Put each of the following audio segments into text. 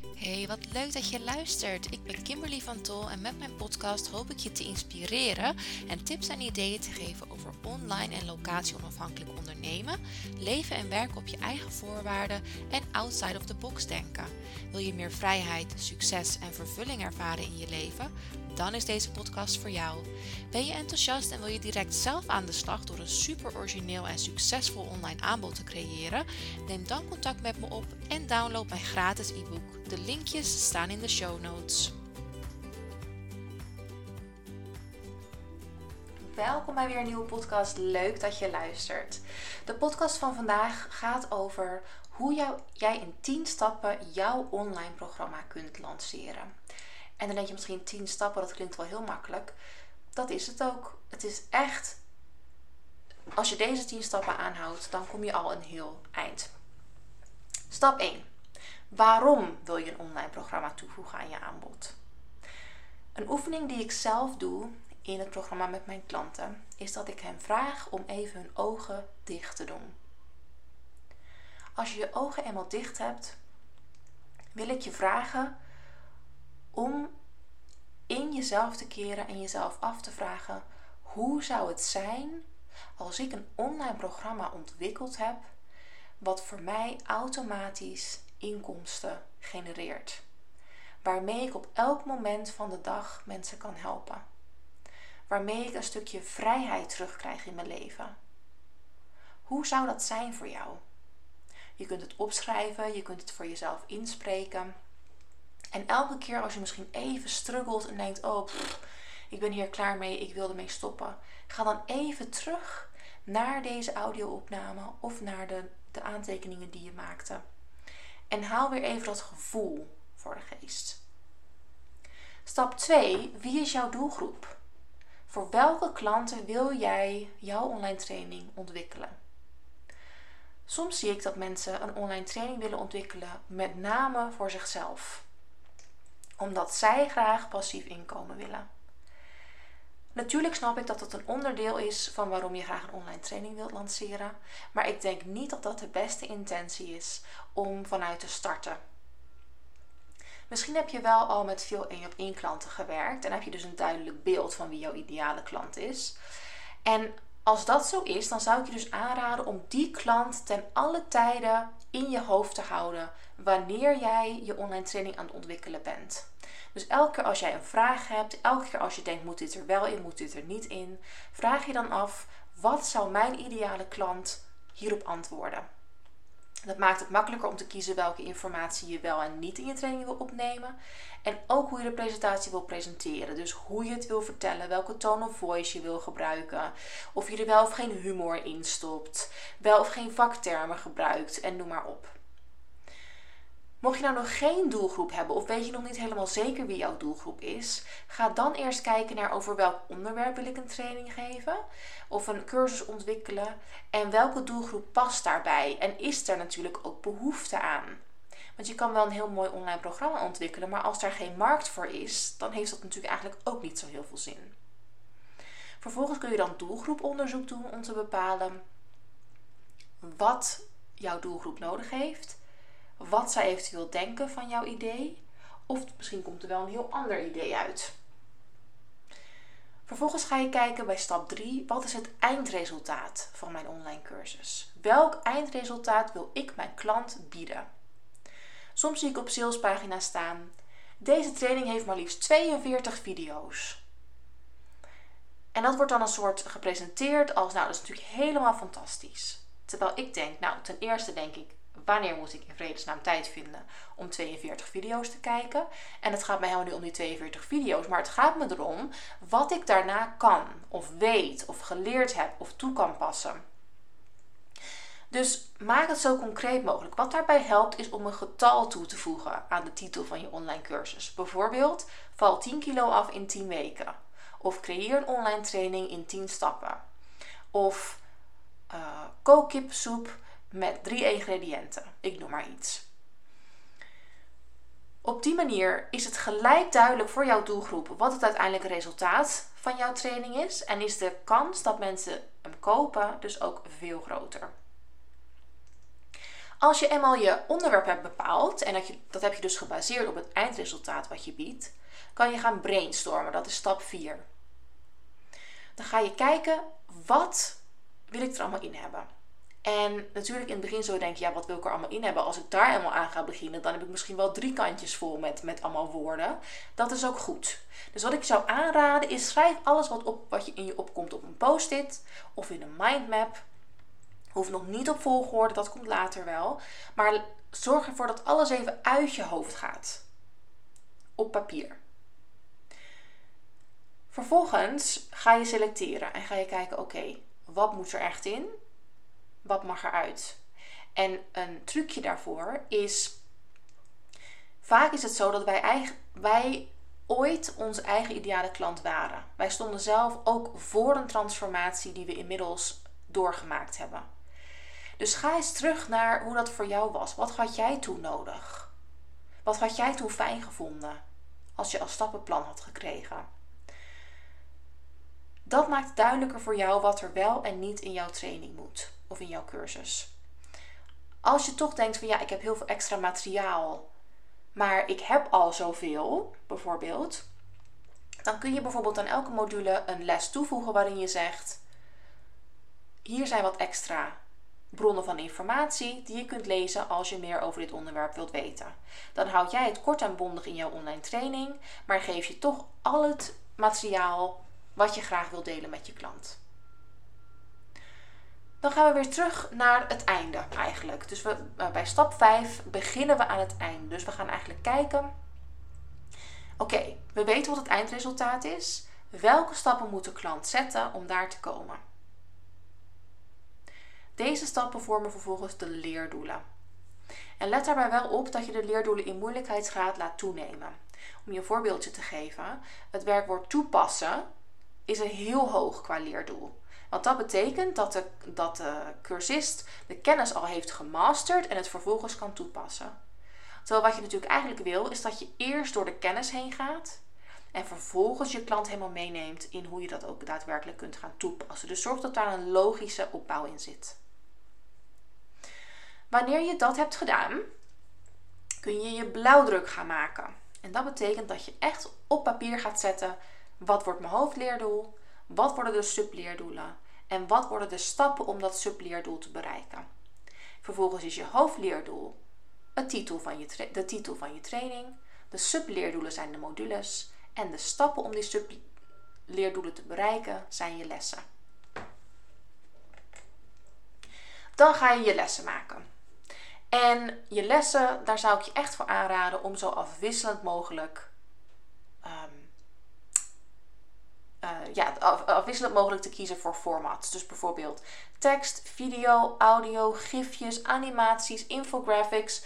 Hey, wat leuk dat je luistert. Ik ben Kimberly van Tol en met mijn podcast hoop ik je te inspireren en tips en ideeën te geven over online en locatie onafhankelijk ondernemen, leven en werken op je eigen voorwaarden en outside of the box denken. Wil je meer vrijheid, succes en vervulling ervaren in je leven? Dan is deze podcast voor jou. Ben je enthousiast en wil je direct zelf aan de slag door een super origineel en succesvol online aanbod te creëren? Neem dan contact met me op en download mijn gratis e-book. De linkjes staan in de show notes. Welkom bij weer een nieuwe podcast. Leuk dat je luistert. De podcast van vandaag gaat over hoe jij in 10 stappen jouw online programma kunt lanceren. En dan denk je misschien 10 stappen, dat klinkt wel heel makkelijk. Dat is het ook. Het is echt, als je deze 10 stappen aanhoudt, dan kom je al een heel eind. Stap 1. Waarom wil je een online programma toevoegen aan je aanbod? Een oefening die ik zelf doe in het programma met mijn klanten is dat ik hen vraag om even hun ogen dicht te doen. Als je je ogen eenmaal dicht hebt, wil ik je vragen om in jezelf te keren en jezelf af te vragen: hoe zou het zijn als ik een online programma ontwikkeld heb wat voor mij automatisch inkomsten genereert? Waarmee ik op elk moment van de dag mensen kan helpen. Waarmee ik een stukje vrijheid terugkrijg in mijn leven. Hoe zou dat zijn voor jou? Je kunt het opschrijven, je kunt het voor jezelf inspreken. En elke keer als je misschien even struggelt en denkt: Oh, ik ben hier klaar mee, ik wil ermee stoppen. Ga dan even terug naar deze audio-opname of naar de, de aantekeningen die je maakte. En haal weer even dat gevoel voor de geest. Stap 2. Wie is jouw doelgroep? Voor welke klanten wil jij jouw online training ontwikkelen? Soms zie ik dat mensen een online training willen ontwikkelen met name voor zichzelf omdat zij graag passief inkomen willen. Natuurlijk snap ik dat het een onderdeel is van waarom je graag een online training wilt lanceren, maar ik denk niet dat dat de beste intentie is om vanuit te starten. Misschien heb je wel al met veel één op één klanten gewerkt en heb je dus een duidelijk beeld van wie jouw ideale klant is. En als dat zo is, dan zou ik je dus aanraden om die klant ten alle tijden in je hoofd te houden wanneer jij je online training aan het ontwikkelen bent. Dus elke keer als jij een vraag hebt, elke keer als je denkt moet dit er wel in, moet dit er niet in, vraag je dan af wat zou mijn ideale klant hierop antwoorden. Dat maakt het makkelijker om te kiezen welke informatie je wel en niet in je training wil opnemen. En ook hoe je de presentatie wil presenteren. Dus hoe je het wil vertellen, welke tone of voice je wil gebruiken. Of je er wel of geen humor in stopt. Wel of geen vaktermen gebruikt en noem maar op. Mocht je nou nog geen doelgroep hebben of weet je nog niet helemaal zeker wie jouw doelgroep is, ga dan eerst kijken naar over welk onderwerp wil ik een training geven of een cursus ontwikkelen en welke doelgroep past daarbij en is er natuurlijk ook behoefte aan. Want je kan wel een heel mooi online programma ontwikkelen, maar als daar geen markt voor is, dan heeft dat natuurlijk eigenlijk ook niet zo heel veel zin. Vervolgens kun je dan doelgroeponderzoek doen om te bepalen wat jouw doelgroep nodig heeft wat zij eventueel denken van jouw idee. Of misschien komt er wel een heel ander idee uit. Vervolgens ga je kijken bij stap 3, wat is het eindresultaat van mijn online cursus? Welk eindresultaat wil ik mijn klant bieden? Soms zie ik op salespagina's staan, deze training heeft maar liefst 42 video's. En dat wordt dan een soort gepresenteerd als, nou dat is natuurlijk helemaal fantastisch. Terwijl ik denk, nou ten eerste denk ik, wanneer moet ik in vredesnaam tijd vinden om 42 video's te kijken. En het gaat mij helemaal niet om die 42 video's, maar het gaat me erom wat ik daarna kan, of weet, of geleerd heb, of toe kan passen. Dus maak het zo concreet mogelijk. Wat daarbij helpt is om een getal toe te voegen aan de titel van je online cursus. Bijvoorbeeld, val 10 kilo af in 10 weken. Of creëer een online training in 10 stappen. Of uh, kook kipsoep met drie ingrediënten. Ik noem maar iets. Op die manier is het gelijk duidelijk voor jouw doelgroep wat het uiteindelijke resultaat van jouw training is. En is de kans dat mensen hem kopen dus ook veel groter. Als je eenmaal je onderwerp hebt bepaald, en dat, je, dat heb je dus gebaseerd op het eindresultaat wat je biedt, kan je gaan brainstormen. Dat is stap 4. Dan ga je kijken, wat wil ik er allemaal in hebben? En natuurlijk in het begin zo denk je, ja, wat wil ik er allemaal in hebben? Als ik daar helemaal aan ga beginnen, dan heb ik misschien wel drie kantjes vol met, met allemaal woorden. Dat is ook goed. Dus wat ik zou aanraden is, schrijf alles wat, op, wat je in je opkomt op een post-it of in een mindmap. Hoeft nog niet op volgorde, dat komt later wel. Maar zorg ervoor dat alles even uit je hoofd gaat. Op papier. Vervolgens ga je selecteren en ga je kijken, oké, wat moet er echt in? Wat mag eruit? En een trucje daarvoor is, vaak is het zo dat wij, eigen, wij ooit onze eigen ideale klant waren. Wij stonden zelf ook voor een transformatie die we inmiddels doorgemaakt hebben. Dus ga eens terug naar hoe dat voor jou was. Wat had jij toen nodig? Wat had jij toen fijn gevonden als je als stappenplan had gekregen? Dat maakt duidelijker voor jou wat er wel en niet in jouw training moet of in jouw cursus. Als je toch denkt van ja, ik heb heel veel extra materiaal, maar ik heb al zoveel, bijvoorbeeld, dan kun je bijvoorbeeld aan elke module een les toevoegen waarin je zegt: hier zijn wat extra bronnen van informatie die je kunt lezen als je meer over dit onderwerp wilt weten. Dan houd jij het kort en bondig in jouw online training, maar geef je toch al het materiaal wat je graag wilt delen met je klant. Dan gaan we weer terug naar het einde eigenlijk. Dus we, eh, bij stap 5 beginnen we aan het einde. Dus we gaan eigenlijk kijken. Oké, we weten wat het eindresultaat is. Welke stappen moet de klant zetten om daar te komen? Deze stappen vormen vervolgens de leerdoelen. En let daarbij wel op dat je de leerdoelen in moeilijkheidsgraad laat toenemen. Om je een voorbeeldje te geven, het werkwoord toepassen is een heel hoog qua leerdoel. Want dat betekent dat de, dat de cursist de kennis al heeft gemasterd en het vervolgens kan toepassen. Terwijl wat je natuurlijk eigenlijk wil, is dat je eerst door de kennis heen gaat en vervolgens je klant helemaal meeneemt in hoe je dat ook daadwerkelijk kunt gaan toepassen. Dus zorg dat daar een logische opbouw in zit. Wanneer je dat hebt gedaan, kun je je blauwdruk gaan maken. En dat betekent dat je echt op papier gaat zetten wat wordt mijn hoofdleerdoel, wat worden de subleerdoelen en wat worden de stappen om dat subleerdoel te bereiken. Vervolgens is je hoofdleerdoel het titel van je de titel van je training. De subleerdoelen zijn de modules. En de stappen om die subleerdoelen te bereiken zijn je lessen. Dan ga je je lessen maken. En je lessen, daar zou ik je echt voor aanraden om zo afwisselend mogelijk um, uh, ja, afwisselend mogelijk te kiezen voor formats. Dus bijvoorbeeld tekst, video, audio, gifjes, animaties, infographics.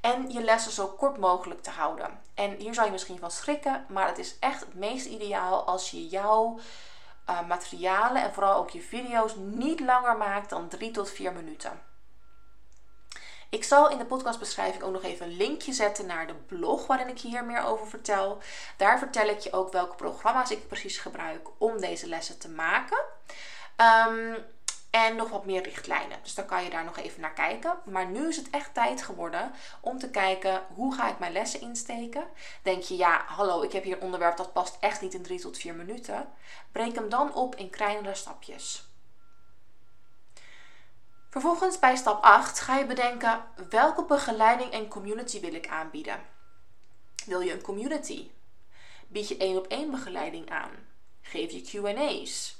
En je lessen zo kort mogelijk te houden. En hier zou je misschien van schrikken, maar het is echt het meest ideaal als je jouw uh, materialen en vooral ook je video's niet langer maakt dan 3 tot 4 minuten. Ik zal in de podcastbeschrijving ook nog even een linkje zetten naar de blog waarin ik hier meer over vertel. Daar vertel ik je ook welke programma's ik precies gebruik om deze lessen te maken. Um, en nog wat meer richtlijnen. Dus dan kan je daar nog even naar kijken. Maar nu is het echt tijd geworden om te kijken hoe ga ik mijn lessen insteken. Denk je, ja, hallo, ik heb hier een onderwerp dat past echt niet in 3 tot 4 minuten. Breek hem dan op in kleinere stapjes. Vervolgens bij stap 8 ga je bedenken welke begeleiding en community wil ik aanbieden. Wil je een community? Bied je één op één begeleiding aan? Geef je QA's?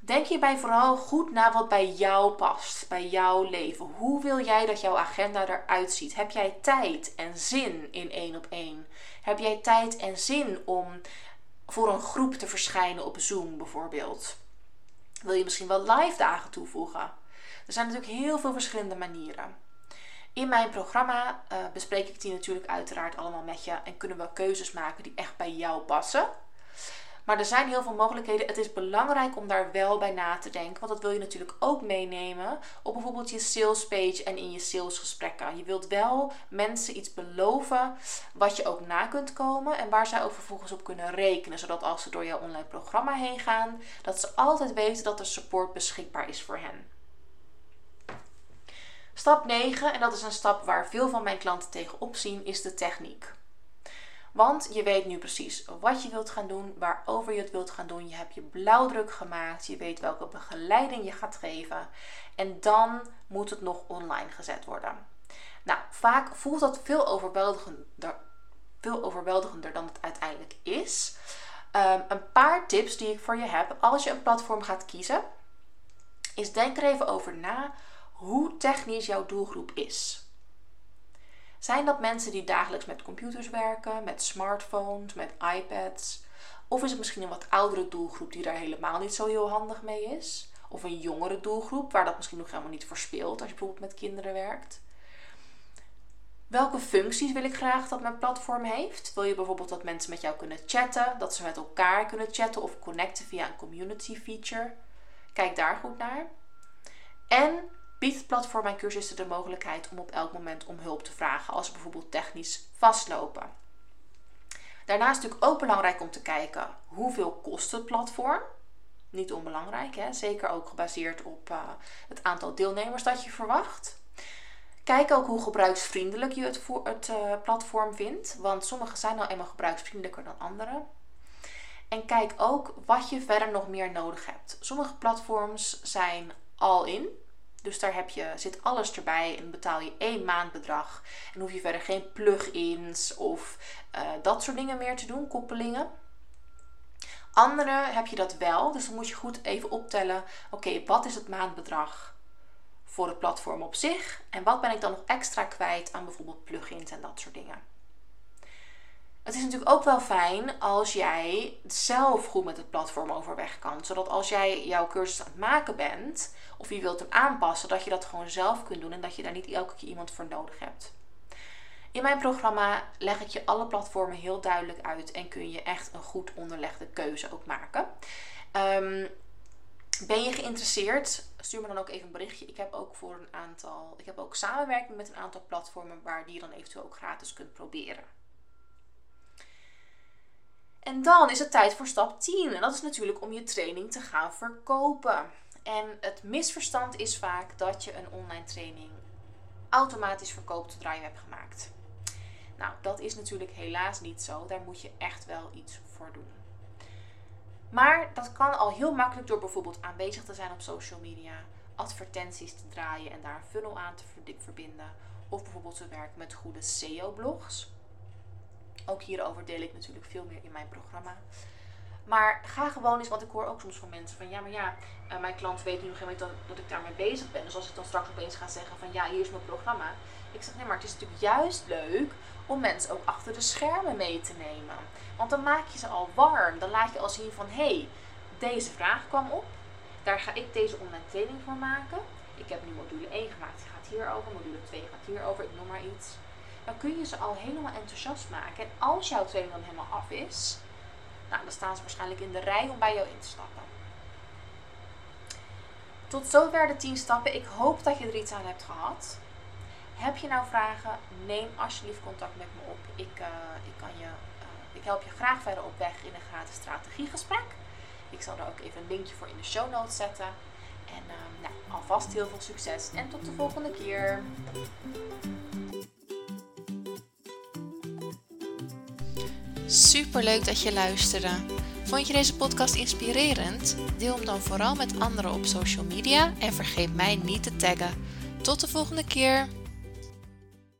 Denk hierbij vooral goed na wat bij jou past, bij jouw leven. Hoe wil jij dat jouw agenda eruit ziet? Heb jij tijd en zin in één op één? Heb jij tijd en zin om voor een groep te verschijnen op Zoom bijvoorbeeld? Wil je misschien wel live dagen toevoegen? Er zijn natuurlijk heel veel verschillende manieren. In mijn programma uh, bespreek ik die natuurlijk uiteraard allemaal met je en kunnen we keuzes maken die echt bij jou passen. Maar er zijn heel veel mogelijkheden. Het is belangrijk om daar wel bij na te denken. Want dat wil je natuurlijk ook meenemen op bijvoorbeeld je sales page en in je salesgesprekken. Je wilt wel mensen iets beloven wat je ook na kunt komen. En waar zij ook vervolgens op kunnen rekenen. Zodat als ze door jouw online programma heen gaan, dat ze altijd weten dat er support beschikbaar is voor hen. Stap 9, en dat is een stap waar veel van mijn klanten tegenop zien, is de techniek. Want je weet nu precies wat je wilt gaan doen, waarover je het wilt gaan doen. Je hebt je blauwdruk gemaakt, je weet welke begeleiding je gaat geven. En dan moet het nog online gezet worden. Nou, vaak voelt dat veel overweldigender, veel overweldigender dan het uiteindelijk is. Ehm, een paar tips die ik voor je heb als je een platform gaat kiezen, is denk er even over na hoe technisch jouw doelgroep is. Zijn dat mensen die dagelijks met computers werken, met smartphones, met iPads? Of is het misschien een wat oudere doelgroep die daar helemaal niet zo heel handig mee is? Of een jongere doelgroep waar dat misschien nog helemaal niet voor speelt als je bijvoorbeeld met kinderen werkt? Welke functies wil ik graag dat mijn platform heeft? Wil je bijvoorbeeld dat mensen met jou kunnen chatten, dat ze met elkaar kunnen chatten of connecten via een community feature? Kijk daar goed naar. En biedt platform mijn cursisten de mogelijkheid om op elk moment om hulp te vragen als ze bijvoorbeeld technisch vastlopen. Daarnaast is natuurlijk ook belangrijk om te kijken hoeveel kost het platform. Niet onbelangrijk, hè? zeker ook gebaseerd op uh, het aantal deelnemers dat je verwacht. Kijk ook hoe gebruiksvriendelijk je het, het uh, platform vindt, want sommige zijn nou eenmaal gebruiksvriendelijker dan andere. En kijk ook wat je verder nog meer nodig hebt. Sommige platforms zijn all in, dus daar heb je, zit alles erbij en betaal je één maandbedrag. En hoef je verder geen plugins of uh, dat soort dingen meer te doen, koppelingen. Andere heb je dat wel, dus dan moet je goed even optellen. Oké, wat is het maandbedrag voor het platform op zich? En wat ben ik dan nog extra kwijt aan bijvoorbeeld plugins en dat soort dingen? Natuurlijk ook wel fijn als jij zelf goed met het platform overweg kan. Zodat als jij jouw cursus aan het maken bent, of je wilt hem aanpassen, dat je dat gewoon zelf kunt doen en dat je daar niet elke keer iemand voor nodig hebt. In mijn programma leg ik je alle platformen heel duidelijk uit en kun je echt een goed onderlegde keuze ook maken. Um, ben je geïnteresseerd? Stuur me dan ook even een berichtje. Ik heb ook voor een aantal, ik heb ook samenwerking met een aantal platformen waar die je dan eventueel ook gratis kunt proberen. En dan is het tijd voor stap 10. En dat is natuurlijk om je training te gaan verkopen. En het misverstand is vaak dat je een online training automatisch verkoopt zodra je hebt gemaakt. Nou, dat is natuurlijk helaas niet zo. Daar moet je echt wel iets voor doen. Maar dat kan al heel makkelijk door bijvoorbeeld aanwezig te zijn op social media, advertenties te draaien en daar een funnel aan te verbinden. Of bijvoorbeeld te werken met goede SEO-blogs. Ook hierover deel ik natuurlijk veel meer in mijn programma. Maar ga gewoon eens, want ik hoor ook soms van mensen van ja, maar ja, uh, mijn klant weet nu nog niet dat, dat ik daarmee bezig ben. Dus als ik dan straks opeens ga zeggen van ja, hier is mijn programma. Ik zeg nee, maar het is natuurlijk juist leuk om mensen ook achter de schermen mee te nemen. Want dan maak je ze al warm. Dan laat je al zien van hé, hey, deze vraag kwam op. Daar ga ik deze online training voor maken. Ik heb nu module 1 gemaakt, die gaat hierover. Module 2 gaat hierover, ik noem maar iets dan kun je ze al helemaal enthousiast maken. En als jouw training dan helemaal af is, nou, dan staan ze waarschijnlijk in de rij om bij jou in te stappen. Tot zover de 10 stappen. Ik hoop dat je er iets aan hebt gehad. Heb je nou vragen? Neem alsjeblieft contact met me op. Ik, uh, ik, kan je, uh, ik help je graag verder op weg in een gratis strategiegesprek. Ik zal er ook even een linkje voor in de show notes zetten. En uh, nou, alvast heel veel succes en tot de volgende keer. Super leuk dat je luisterde. Vond je deze podcast inspirerend? Deel hem dan vooral met anderen op social media en vergeet mij niet te taggen. Tot de volgende keer.